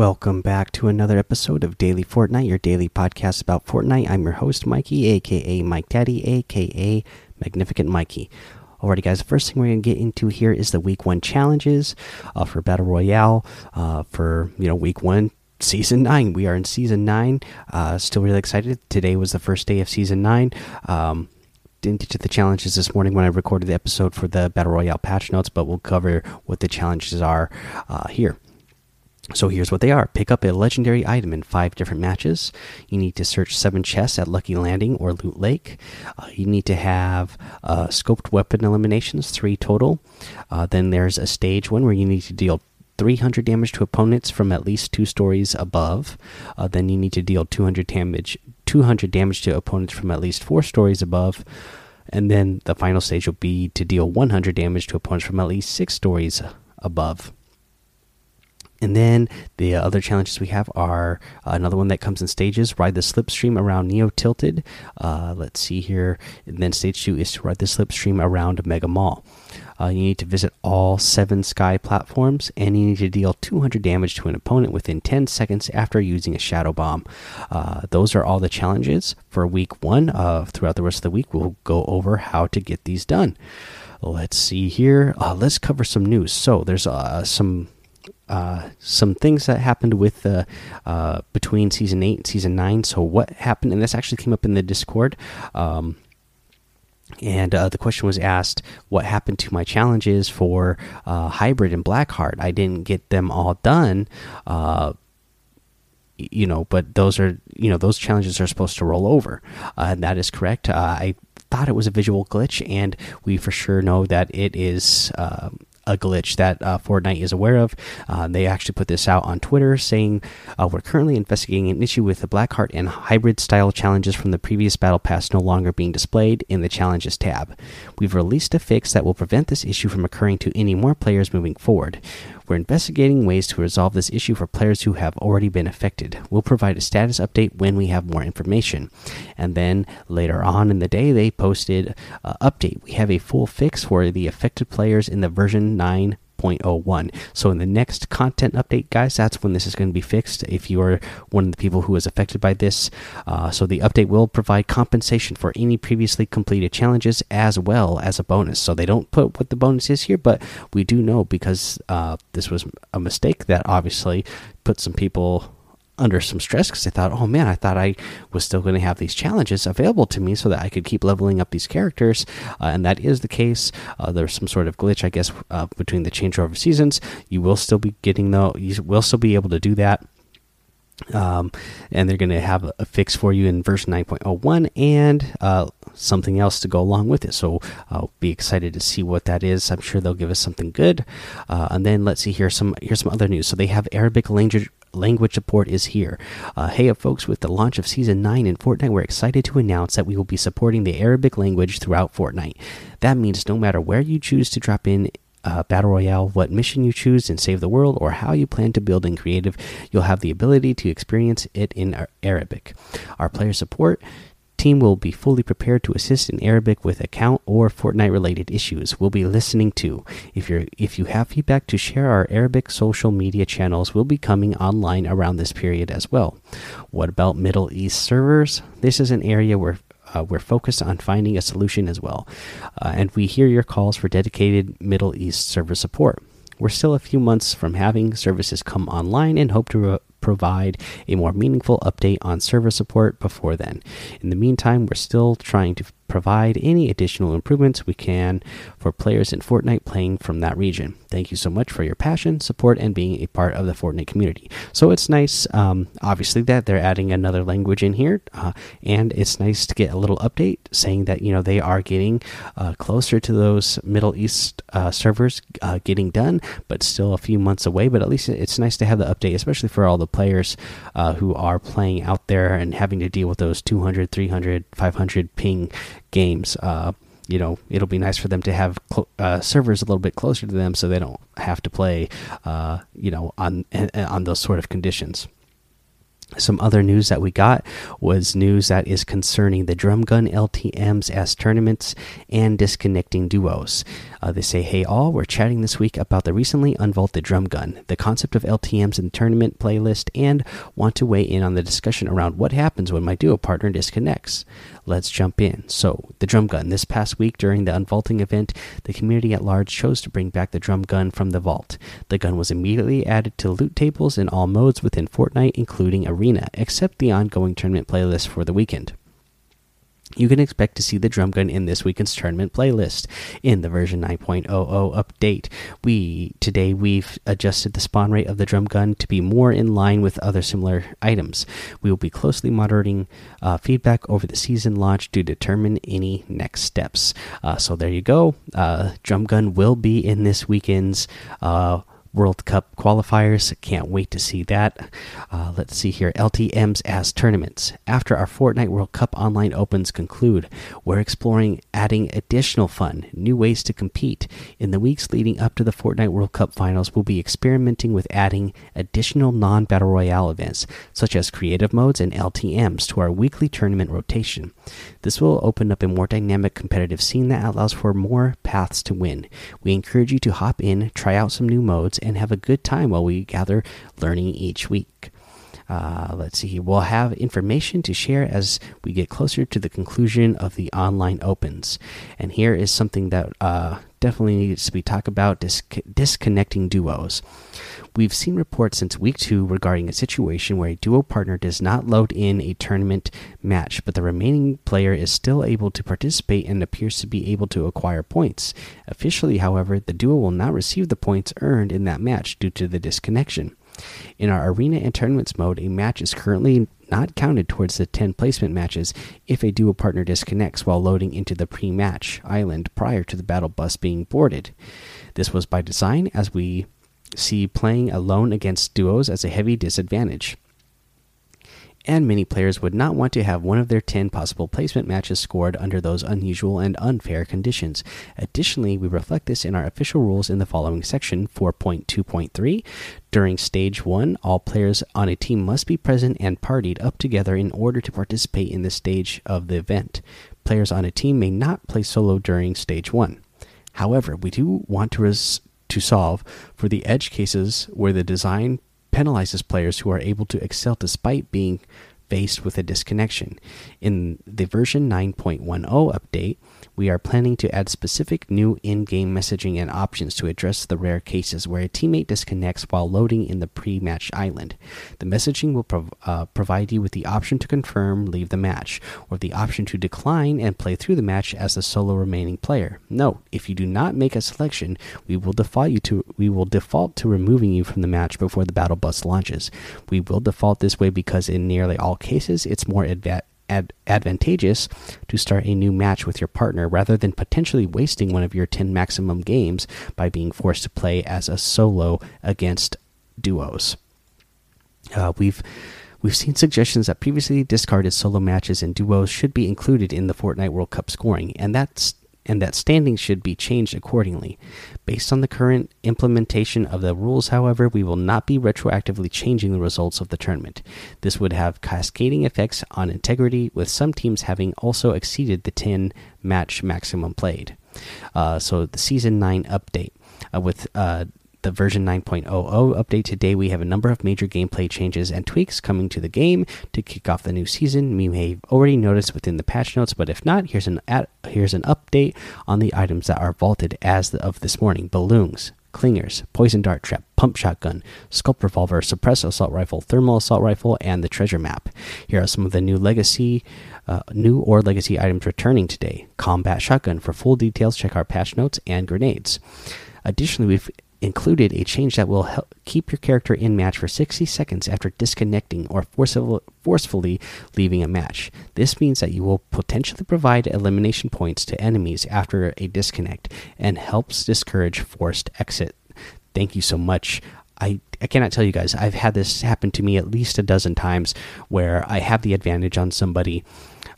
Welcome back to another episode of Daily Fortnite, your daily podcast about Fortnite. I'm your host, Mikey, aka Mike Daddy, aka Magnificent Mikey. Alrighty, guys, the first thing we're going to get into here is the week one challenges uh, for Battle Royale uh, for, you know, week one, season nine. We are in season nine. Uh, still really excited. Today was the first day of season nine. Um, didn't get to the challenges this morning when I recorded the episode for the Battle Royale patch notes, but we'll cover what the challenges are uh, here. So here's what they are pick up a legendary item in five different matches. You need to search seven chests at Lucky Landing or Loot Lake. Uh, you need to have uh, scoped weapon eliminations, three total. Uh, then there's a stage one where you need to deal 300 damage to opponents from at least two stories above. Uh, then you need to deal 200 damage, 200 damage to opponents from at least four stories above. And then the final stage will be to deal 100 damage to opponents from at least six stories above. And then the other challenges we have are uh, another one that comes in stages ride the slipstream around Neo Tilted. Uh, let's see here. And then stage two is to ride the slipstream around Mega Mall. Uh, you need to visit all seven sky platforms, and you need to deal 200 damage to an opponent within 10 seconds after using a shadow bomb. Uh, those are all the challenges for week one. Throughout the rest of the week, we'll go over how to get these done. Let's see here. Uh, let's cover some news. So there's some uh, some things that happened with the uh, between season eight and season nine. So what happened? And this actually came up in the Discord. Um, and uh, the question was asked, "What happened to my challenges for uh, hybrid and Blackheart? I didn't get them all done." Uh, you know, but those are you know those challenges are supposed to roll over, uh, and that is correct. I thought it was a visual glitch, and we for sure know that it is um, a glitch that uh, Fortnite is aware of. Uh, they actually put this out on Twitter saying, uh, We're currently investigating an issue with the Blackheart and hybrid style challenges from the previous Battle Pass no longer being displayed in the Challenges tab. We've released a fix that will prevent this issue from occurring to any more players moving forward. We're investigating ways to resolve this issue for players who have already been affected. We'll provide a status update when we have more information. And then later on in the day, they posted uh, update. We have a full fix for the affected players in the version 9 1.01. So in the next content update, guys, that's when this is going to be fixed. If you are one of the people who is affected by this, uh, so the update will provide compensation for any previously completed challenges as well as a bonus. So they don't put what the bonus is here, but we do know because uh, this was a mistake that obviously put some people under some stress because I thought, oh man, I thought I was still going to have these challenges available to me so that I could keep leveling up these characters, uh, and that is the case. Uh, there's some sort of glitch, I guess, uh, between the changeover seasons. You will still be getting though, you will still be able to do that. Um, and they're going to have a fix for you in version 9.01 and uh, something else to go along with it. So I'll be excited to see what that is. I'm sure they'll give us something good. Uh, and then let's see here some here's some other news. So they have Arabic language language support is here. Uh, hey, folks, with the launch of Season 9 in Fortnite, we're excited to announce that we will be supporting the Arabic language throughout Fortnite. That means no matter where you choose to drop in uh, Battle Royale, what mission you choose in Save the World, or how you plan to build in Creative, you'll have the ability to experience it in Arabic. Our player support team will be fully prepared to assist in Arabic with account or Fortnite related issues. We'll be listening too. If you're if you have feedback to share our Arabic social media channels will be coming online around this period as well. What about Middle East servers? This is an area where uh, we're focused on finding a solution as well. Uh, and we hear your calls for dedicated Middle East server support. We're still a few months from having services come online and hope to provide a more meaningful update on server support before then. In the meantime, we're still trying to provide any additional improvements we can for players in Fortnite playing from that region. Thank you so much for your passion, support, and being a part of the Fortnite community. So it's nice, um, obviously, that they're adding another language in here, uh, and it's nice to get a little update saying that you know they are getting uh, closer to those Middle East uh, servers uh, getting done, but still a few months away. But at least it's nice to have the update, especially for all the players uh, who are playing out there and having to deal with those 200, 300, 500 ping games. Uh, you know, it'll be nice for them to have uh, servers a little bit closer to them, so they don't have to play, uh, you know, on on those sort of conditions. some other news that we got was news that is concerning the drum gun LTMs as tournaments and disconnecting duos. Uh, they say, Hey, all, we're chatting this week about the recently unvaulted drum gun, the concept of LTMs in tournament playlist, and want to weigh in on the discussion around what happens when my duo partner disconnects. Let's jump in. So, the drum gun. This past week during the unvaulting event, the community at large chose to bring back the drum gun from the vault. The gun was immediately added to loot tables in all modes within Fortnite, including Arena, except the ongoing tournament playlist for the weekend. You can expect to see the drum gun in this weekend's tournament playlist in the version 9.00 update. We today we've adjusted the spawn rate of the drum gun to be more in line with other similar items. We will be closely monitoring uh, feedback over the season launch to determine any next steps. Uh, so there you go. Uh, drum gun will be in this weekend's uh, World Cup qualifiers. Can't wait to see that. Uh, let's see here. LTMs as tournaments. After our Fortnite World Cup online opens conclude, we're exploring adding additional fun, new ways to compete. In the weeks leading up to the Fortnite World Cup finals, we'll be experimenting with adding additional non battle royale events, such as creative modes and LTMs, to our weekly tournament rotation. This will open up a more dynamic competitive scene that allows for more paths to win. We encourage you to hop in, try out some new modes, and have a good time while we gather learning each week. Uh, let's see. We'll have information to share as we get closer to the conclusion of the online opens. And here is something that uh, definitely needs to be talked about: dis disconnecting duos. We've seen reports since week two regarding a situation where a duo partner does not load in a tournament match, but the remaining player is still able to participate and appears to be able to acquire points. Officially, however, the duo will not receive the points earned in that match due to the disconnection. In our arena and tournaments mode, a match is currently not counted towards the 10 placement matches if a duo partner disconnects while loading into the pre match island prior to the battle bus being boarded. This was by design, as we see playing alone against duos as a heavy disadvantage and many players would not want to have one of their 10 possible placement matches scored under those unusual and unfair conditions. Additionally, we reflect this in our official rules in the following section 4.2.3. During stage 1, all players on a team must be present and partied up together in order to participate in this stage of the event. Players on a team may not play solo during stage 1. However, we do want to to solve for the edge cases where the design penalizes players who are able to excel despite being faced with a disconnection. In the version 9.10 update, we are planning to add specific new in game messaging and options to address the rare cases where a teammate disconnects while loading in the pre match island. The messaging will prov uh, provide you with the option to confirm, leave the match, or the option to decline and play through the match as the solo remaining player. Note, if you do not make a selection, we will default you to we will default to removing you from the match before the battle bus launches. We will default this way because in nearly all cases it's more advanced ad advantageous to start a new match with your partner rather than potentially wasting one of your 10 maximum games by being forced to play as a solo against duos. Uh, we've We've seen suggestions that previously discarded solo matches and duos should be included in the Fortnite World Cup scoring, and that's and that standings should be changed accordingly. Based on the current implementation of the rules, however, we will not be retroactively changing the results of the tournament. This would have cascading effects on integrity, with some teams having also exceeded the 10 match maximum played. Uh, so, the Season 9 update. Uh, with uh, the version 9.00 update today, we have a number of major gameplay changes and tweaks coming to the game to kick off the new season. You may have already noticed within the patch notes, but if not, here's an here's an update on the items that are vaulted as of this morning: balloons, clingers, poison dart trap, pump shotgun, scoped revolver, suppress assault rifle, thermal assault rifle, and the treasure map. Here are some of the new legacy, uh, new or legacy items returning today: combat shotgun. For full details, check our patch notes and grenades. Additionally, we've included a change that will help keep your character in match for 60 seconds after disconnecting or forcefully leaving a match. This means that you will potentially provide elimination points to enemies after a disconnect and helps discourage forced exit. Thank you so much. I, I cannot tell you guys, I've had this happen to me at least a dozen times where I have the advantage on somebody.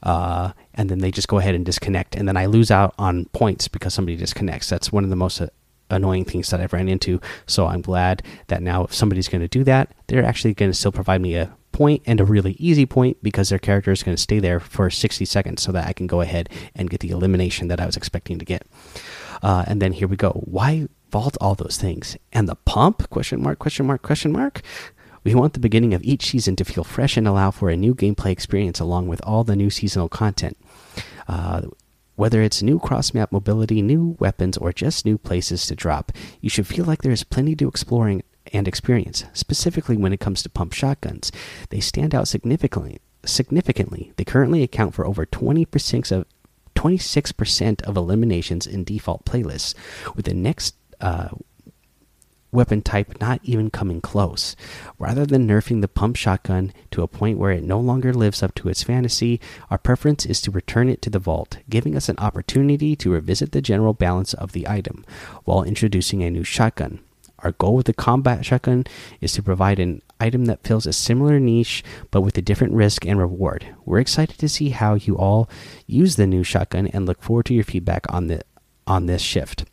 Uh, and then they just go ahead and disconnect, and then I lose out on points because somebody disconnects. That's one of the most uh, annoying things that I've ran into. So I'm glad that now if somebody's going to do that, they're actually going to still provide me a point and a really easy point because their character is going to stay there for 60 seconds so that I can go ahead and get the elimination that I was expecting to get. Uh, and then here we go. Why vault all those things? And the pump? Question mark, question mark, question mark. We want the beginning of each season to feel fresh and allow for a new gameplay experience along with all the new seasonal content. Uh, whether it's new cross map mobility, new weapons, or just new places to drop, you should feel like there is plenty to exploring and experience, specifically when it comes to pump shotguns. They stand out significantly. Significantly, they currently account for over 20% of 26% of eliminations in default playlists, with the next uh, weapon type not even coming close. Rather than nerfing the pump shotgun to a point where it no longer lives up to its fantasy, our preference is to return it to the vault, giving us an opportunity to revisit the general balance of the item while introducing a new shotgun. Our goal with the combat shotgun is to provide an item that fills a similar niche but with a different risk and reward. We're excited to see how you all use the new shotgun and look forward to your feedback on the on this shift.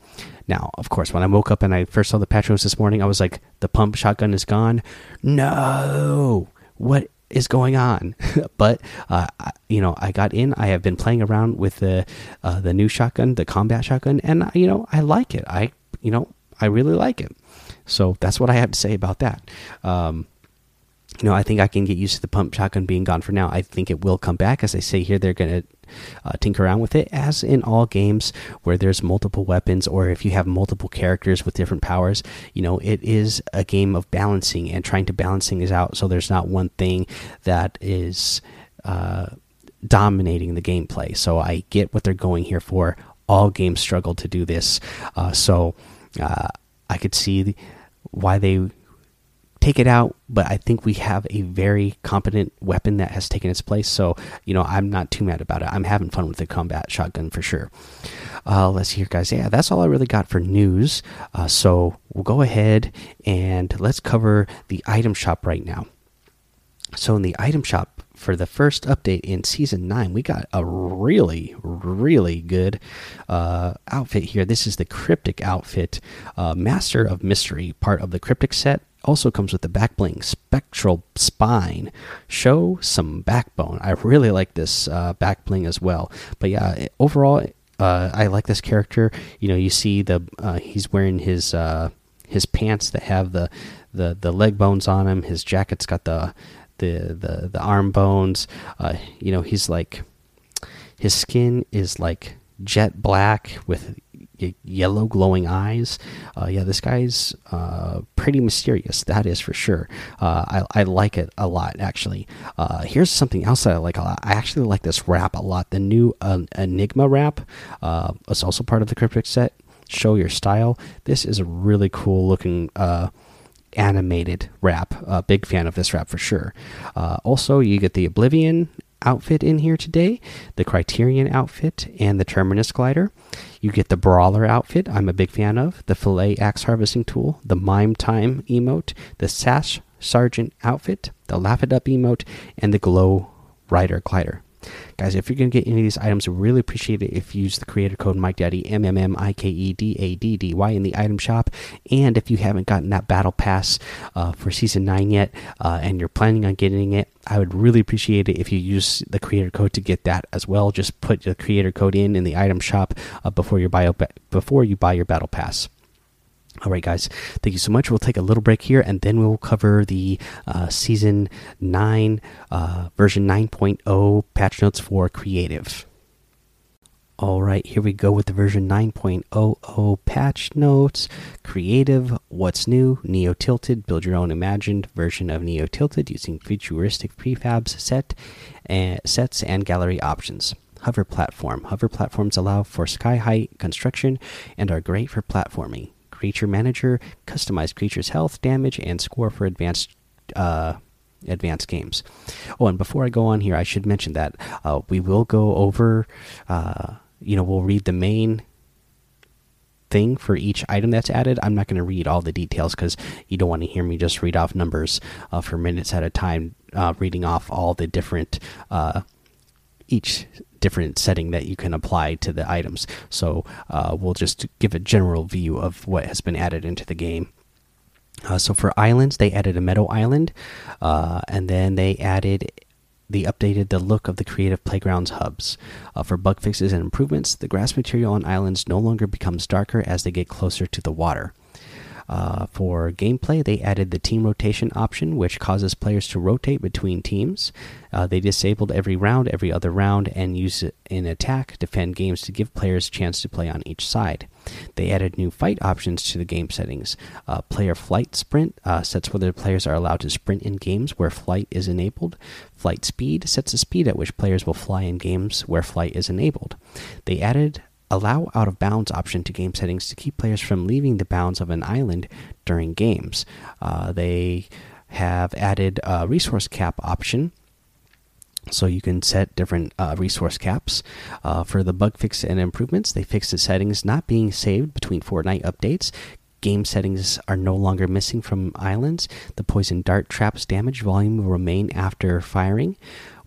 Now, of course, when I woke up and I first saw the patch notes this morning, I was like, the pump shotgun is gone. No, what is going on? but uh, you know, I got in. I have been playing around with the uh, the new shotgun, the combat shotgun, and you know, I like it. I you know, I really like it. So that's what I have to say about that. Um, you know, I think I can get used to the pump shotgun being gone for now. I think it will come back. As I say here, they're going to uh, tinker around with it, as in all games where there's multiple weapons or if you have multiple characters with different powers. You know, it is a game of balancing and trying to balance things out so there's not one thing that is uh, dominating the gameplay. So I get what they're going here for. All games struggle to do this. Uh, so uh, I could see why they take it out, but I think we have a very competent weapon that has taken its place. So, you know, I'm not too mad about it. I'm having fun with the combat shotgun for sure. Uh, let's see here, guys. Yeah, that's all I really got for news. Uh, so we'll go ahead and let's cover the item shop right now. So, in the item shop, for the first update in season 9 we got a really really good uh, outfit here this is the cryptic outfit uh, master of mystery part of the cryptic set also comes with the back bling spectral spine. Show some backbone. I really like this uh, back bling as well. But yeah overall uh, i like this character. You know you see the uh, he's wearing his uh, his pants that have the the the leg bones on him. His jacket's got the the the, the arm bones. Uh, you know he's like his skin is like jet black with yellow glowing eyes. Uh, yeah, this guy's uh, pretty mysterious. That is for sure. Uh, I, I like it a lot actually. Uh, here's something else that I like a lot. I actually like this wrap a lot. The new um, Enigma wrap uh, is also part of the Cryptic set. Show your style. This is a really cool looking uh, animated wrap. Uh, big fan of this wrap for sure. Uh, also, you get the Oblivion outfit in here today, the Criterion outfit, and the Terminus glider. You get the Brawler outfit, I'm a big fan of, the Filet axe harvesting tool, the Mime Time emote, the Sash Sergeant outfit, the Laugh It Up emote, and the Glow Rider glider. Guys, if you're going to get any of these items, I really appreciate it if you use the creator code Mike Daddy M M M I K E D A D D Y in the item shop. And if you haven't gotten that battle pass uh, for season 9 yet uh, and you're planning on getting it, I would really appreciate it if you use the creator code to get that as well. Just put the creator code in in the item shop uh, before, you buy, before you buy your battle pass. All right, guys, thank you so much. We'll take a little break here and then we'll cover the uh, season 9, uh, version 9.0 patch notes for creative. All right, here we go with the version 9.00 patch notes. Creative, what's new? Neo Tilted, build your own imagined version of Neo Tilted using futuristic prefabs set and sets and gallery options. Hover platform. Hover platforms allow for sky height construction and are great for platforming creature manager, customize creature's health, damage, and score for advanced uh, advanced games. Oh, and before I go on here, I should mention that uh, we will go over. Uh, you know, we'll read the main thing for each item that's added. I'm not going to read all the details because you don't want to hear me just read off numbers uh, for minutes at a time, uh, reading off all the different uh, each different setting that you can apply to the items. So uh, we'll just give a general view of what has been added into the game. Uh, so for islands, they added a meadow island, uh, and then they added the updated the look of the creative playgrounds hubs. Uh, for bug fixes and improvements, the grass material on islands no longer becomes darker as they get closer to the water. Uh, for gameplay, they added the team rotation option, which causes players to rotate between teams. Uh, they disabled every round, every other round, and use it in attack, defend games to give players a chance to play on each side. They added new fight options to the game settings. Uh, player flight sprint uh, sets whether players are allowed to sprint in games where flight is enabled. Flight speed sets the speed at which players will fly in games where flight is enabled. They added allow out of bounds option to game settings to keep players from leaving the bounds of an island during games. Uh, they have added a resource cap option. So you can set different uh, resource caps uh, for the bug fix and improvements. They fixed the settings not being saved between Fortnite updates. Game settings are no longer missing from islands. The poison dart traps damage volume will remain after firing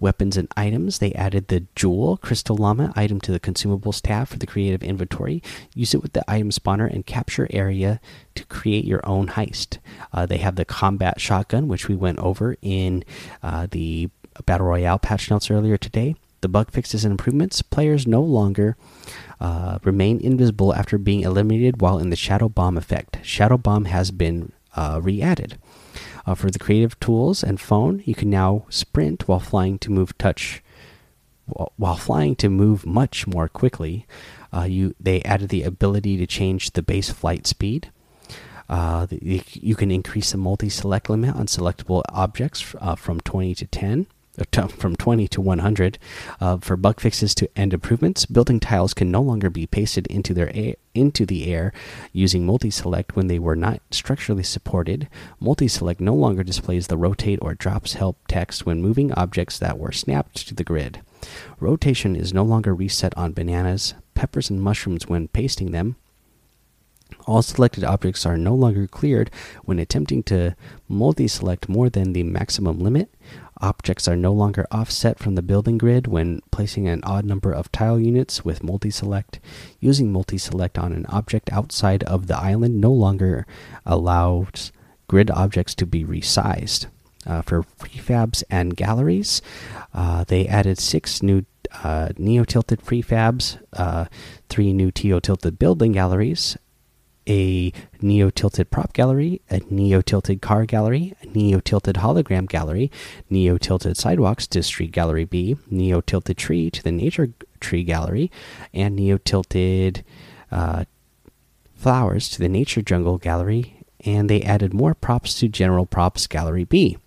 weapons and items. They added the Jewel Crystal Llama item to the consumables tab for the creative inventory. Use it with the item spawner and capture area to create your own heist. Uh, they have the combat shotgun, which we went over in uh, the Battle Royale patch notes earlier today. The bug fixes and improvements. Players no longer uh, remain invisible after being eliminated while in the Shadow Bomb effect. Shadow Bomb has been uh, re added. Uh, for the creative tools and phone, you can now sprint while flying to move touch while flying to move much more quickly. Uh, you they added the ability to change the base flight speed. Uh, the, you can increase the multi-select limit on selectable objects uh, from 20 to 10 from 20 to 100 uh, for bug fixes to end improvements building tiles can no longer be pasted into their into the air using multi-select when they were not structurally supported. Multi-select no longer displays the rotate or drops help text when moving objects that were snapped to the grid. Rotation is no longer reset on bananas peppers and mushrooms when pasting them. All selected objects are no longer cleared when attempting to multi select more than the maximum limit. Objects are no longer offset from the building grid when placing an odd number of tile units with multi select. Using multi select on an object outside of the island no longer allows grid objects to be resized. Uh, for prefabs and galleries, uh, they added six new uh, neo tilted prefabs, uh, three new Neo tilted building galleries, a neo tilted prop gallery, a neo tilted car gallery, a neo tilted hologram gallery, neo tilted sidewalks to Street Gallery B, neo tilted tree to the Nature Tree Gallery, and neo tilted uh, flowers to the Nature Jungle Gallery. And they added more props to General Props Gallery B.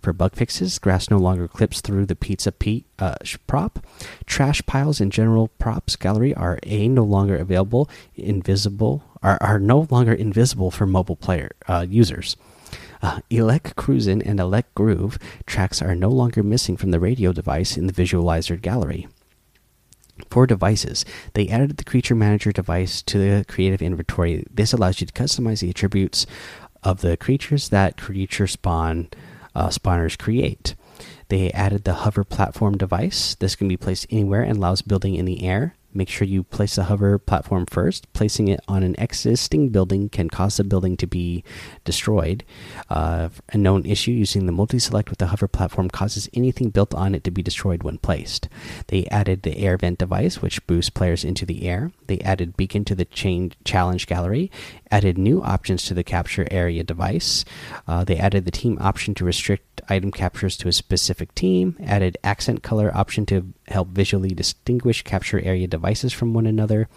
For bug fixes, grass no longer clips through the Pizza Pete uh, prop. Trash piles in general props gallery are a no longer available, invisible are, are no longer invisible for mobile player uh, users. Uh, Elec Cruisin' and Elec Groove tracks are no longer missing from the radio device in the visualizer gallery. For devices, they added the Creature Manager device to the Creative Inventory. This allows you to customize the attributes of the creatures that creature spawn uh, spawners create. They added the hover platform device. This can be placed anywhere and allows building in the air. Make sure you place the hover platform first. Placing it on an existing building can cause the building to be destroyed. Uh, a known issue using the multi select with the hover platform causes anything built on it to be destroyed when placed. They added the air vent device, which boosts players into the air. They added beacon to the chain challenge gallery, added new options to the capture area device. Uh, they added the team option to restrict item captures to a specific team, added accent color option to help visually distinguish capture area devices from one another.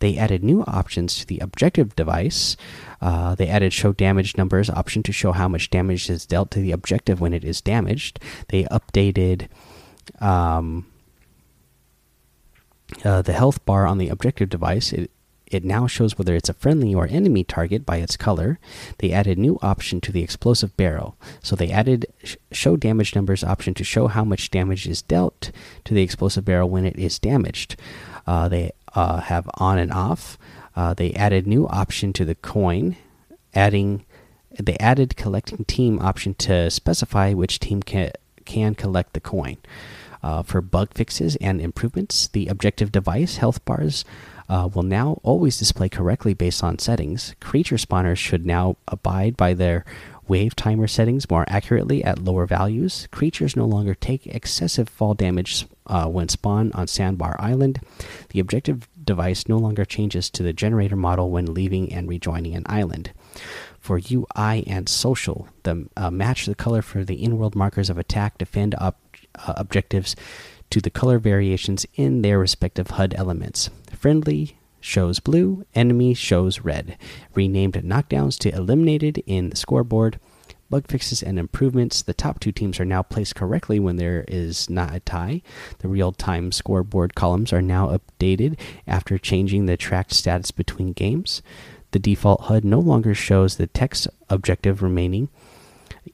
They added new options to the objective device. Uh, they added show damage numbers option to show how much damage is dealt to the objective when it is damaged. They updated um, uh, the health bar on the objective device. It, it now shows whether it's a friendly or enemy target by its color. They added new option to the explosive barrel. So they added sh show damage numbers option to show how much damage is dealt to the explosive barrel when it is damaged. Uh, they uh, have on and off. Uh, they added new option to the coin, adding they added collecting team option to specify which team can can collect the coin. Uh, for bug fixes and improvements, the objective device health bars uh, will now always display correctly based on settings. Creature spawners should now abide by their wave timer settings more accurately at lower values. Creatures no longer take excessive fall damage uh, when spawned on Sandbar Island. The objective device no longer changes to the generator model when leaving and rejoining an island. For UI and social, the uh, match the color for the in-world markers of attack, defend uh, objectives to the color variations in their respective HUD elements. Friendly shows blue, enemy shows red. Renamed knockdowns to eliminated in the scoreboard. Bug fixes and improvements. The top two teams are now placed correctly when there is not a tie. The real time scoreboard columns are now updated after changing the tracked status between games. The default HUD no longer shows the text objective remaining,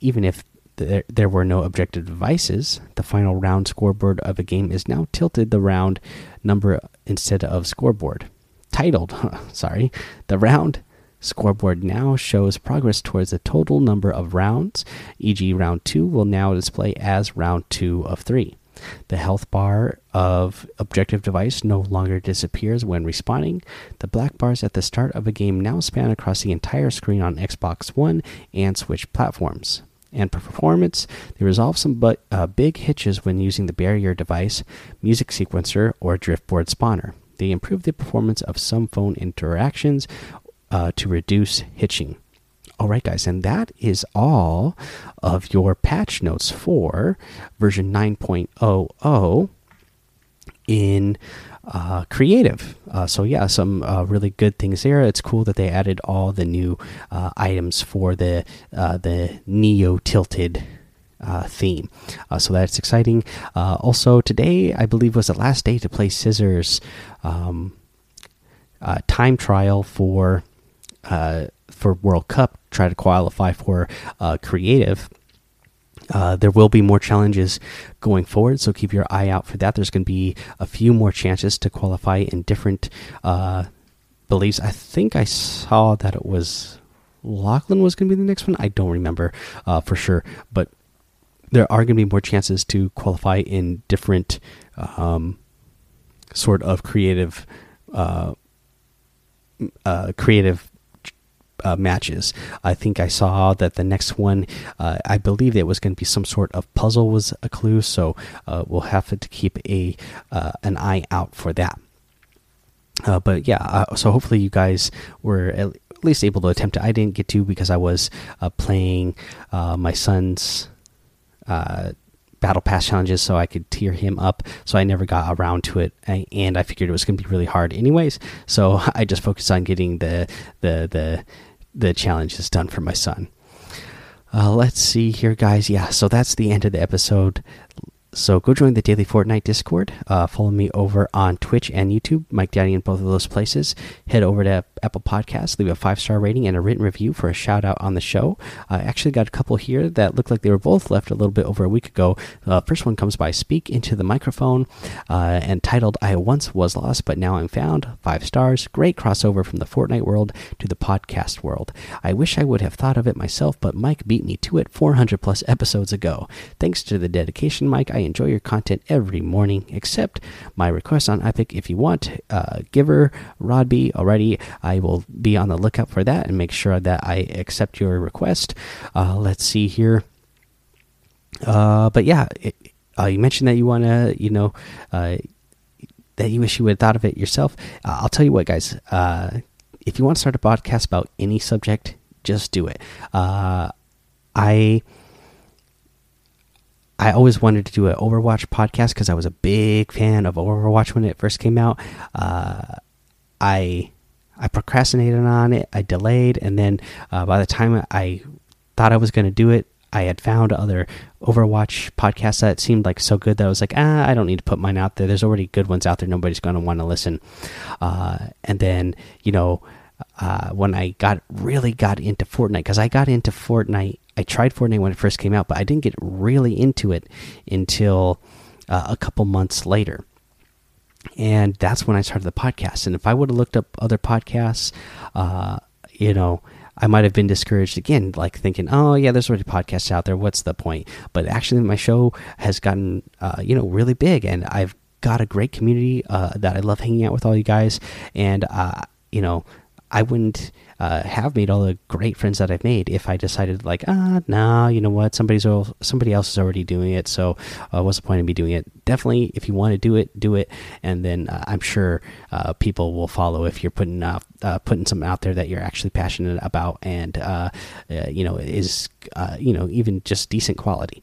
even if there, there were no objective devices. The final round scoreboard of a game is now tilted the round number instead of scoreboard titled, sorry, the round scoreboard now shows progress towards the total number of rounds, e.g., round 2 will now display as round 2 of 3. The health bar of objective device no longer disappears when respawning. The black bars at the start of a game now span across the entire screen on Xbox One and Switch platforms. And for performance, they resolve some but, uh, big hitches when using the barrier device, music sequencer, or driftboard spawner. They improve the performance of some phone interactions uh, to reduce hitching. All right, guys, and that is all of your patch notes for version 9.00 in uh, creative. Uh, so yeah, some uh, really good things there. It's cool that they added all the new uh, items for the uh, the Neo tilted uh, theme. So that's exciting. Uh, also, today I believe was the last day to play Scissors um, uh, time trial for uh, for World Cup. Try to qualify for uh, there will be more challenges going forward, so keep your eye out for that. There's going to be a few more chances to qualify in different beliefs. I think I saw that it was Lachlan was going to be the next one. I don't remember uh, for sure, but there are going to be more chances to qualify in different um, sort of creative uh, uh, creative uh, matches. I think I saw that the next one, uh, I believe it was going to be some sort of puzzle was a clue, so uh, we'll have to keep a uh, an eye out for that. Uh, but yeah, so hopefully you guys were at least able to attempt it. I didn't get to because I was playing my son's battle pass challenges so I could tear him up. So I never got around to it, and I figured it was going to be really hard anyways. So I just focused on getting the the the the challenge is done for my son. Uh, let's see here, guys. Yeah, so that's the end of the episode. So go join the Daily Fortnite Discord. Uh, follow me over on Twitch and YouTube, Mike Daddy in both of those places. Head over to Apple Podcasts, leave a five star rating and a written review for a shout out on the show. I actually got a couple here that look like they were both left a little bit over a week ago. Uh, first one comes by Speak into the Microphone uh, and titled I Once Was Lost, but Now I'm Found. Five stars. Great crossover from the Fortnite world to the podcast world. I wish I would have thought of it myself, but Mike beat me to it 400 plus episodes ago. Thanks to the dedication, Mike. I enjoy your content every morning, except my request on Epic. If you want, uh, Giver, Rodby, already, I will be on the lookout for that and make sure that I accept your request. Uh, let's see here. Uh, but yeah, it, uh, you mentioned that you want to, you know, uh, that you wish you would have thought of it yourself. Uh, I'll tell you what, guys. If you want to start a podcast about any subject, just do it. I I always wanted to do an Overwatch podcast because I was a big fan of Overwatch when it first came out. Uh, I I procrastinated on it. I delayed, and then uh, by the time I thought I was going to do it, I had found other Overwatch podcasts that seemed like so good that I was like, ah, I don't need to put mine out there. There's already good ones out there. Nobody's going to want to listen. Uh, and then you know, uh, when I got really got into Fortnite, because I got into Fortnite I tried Fortnite when it first came out, but I didn't get really into it until uh, a couple months later. And that's when I started the podcast. And if I would have looked up other podcasts, uh, you know, I might have been discouraged again, like thinking, "Oh yeah, there's already podcasts out there. What's the point?" But actually, my show has gotten, uh, you know, really big, and I've got a great community uh, that I love hanging out with all you guys, and uh, you know, I wouldn't uh, have made all the great friends that I've made if I decided like ah nah you know what somebody's somebody else is already doing it so uh, what's the point of me doing it definitely if you want to do it do it and then uh, I'm sure uh, people will follow if you're putting uh, putting something out there that you're actually passionate about and uh, you know is you know even just decent quality.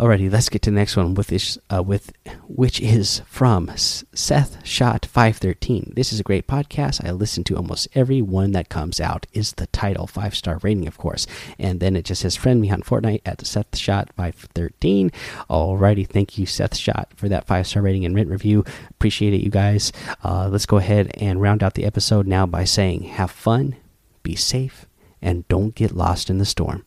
Alrighty, let's get to the next one with this, uh, with which is from Seth Shot five thirteen. This is a great podcast. I listen to almost every one that comes out. Is the title five star rating, of course, and then it just says friend me on Fortnite at Seth Shot five thirteen. Alrighty, thank you Seth Shot for that five star rating and rent review. Appreciate it, you guys. Uh, let's go ahead and round out the episode now by saying, have fun, be safe, and don't get lost in the storm.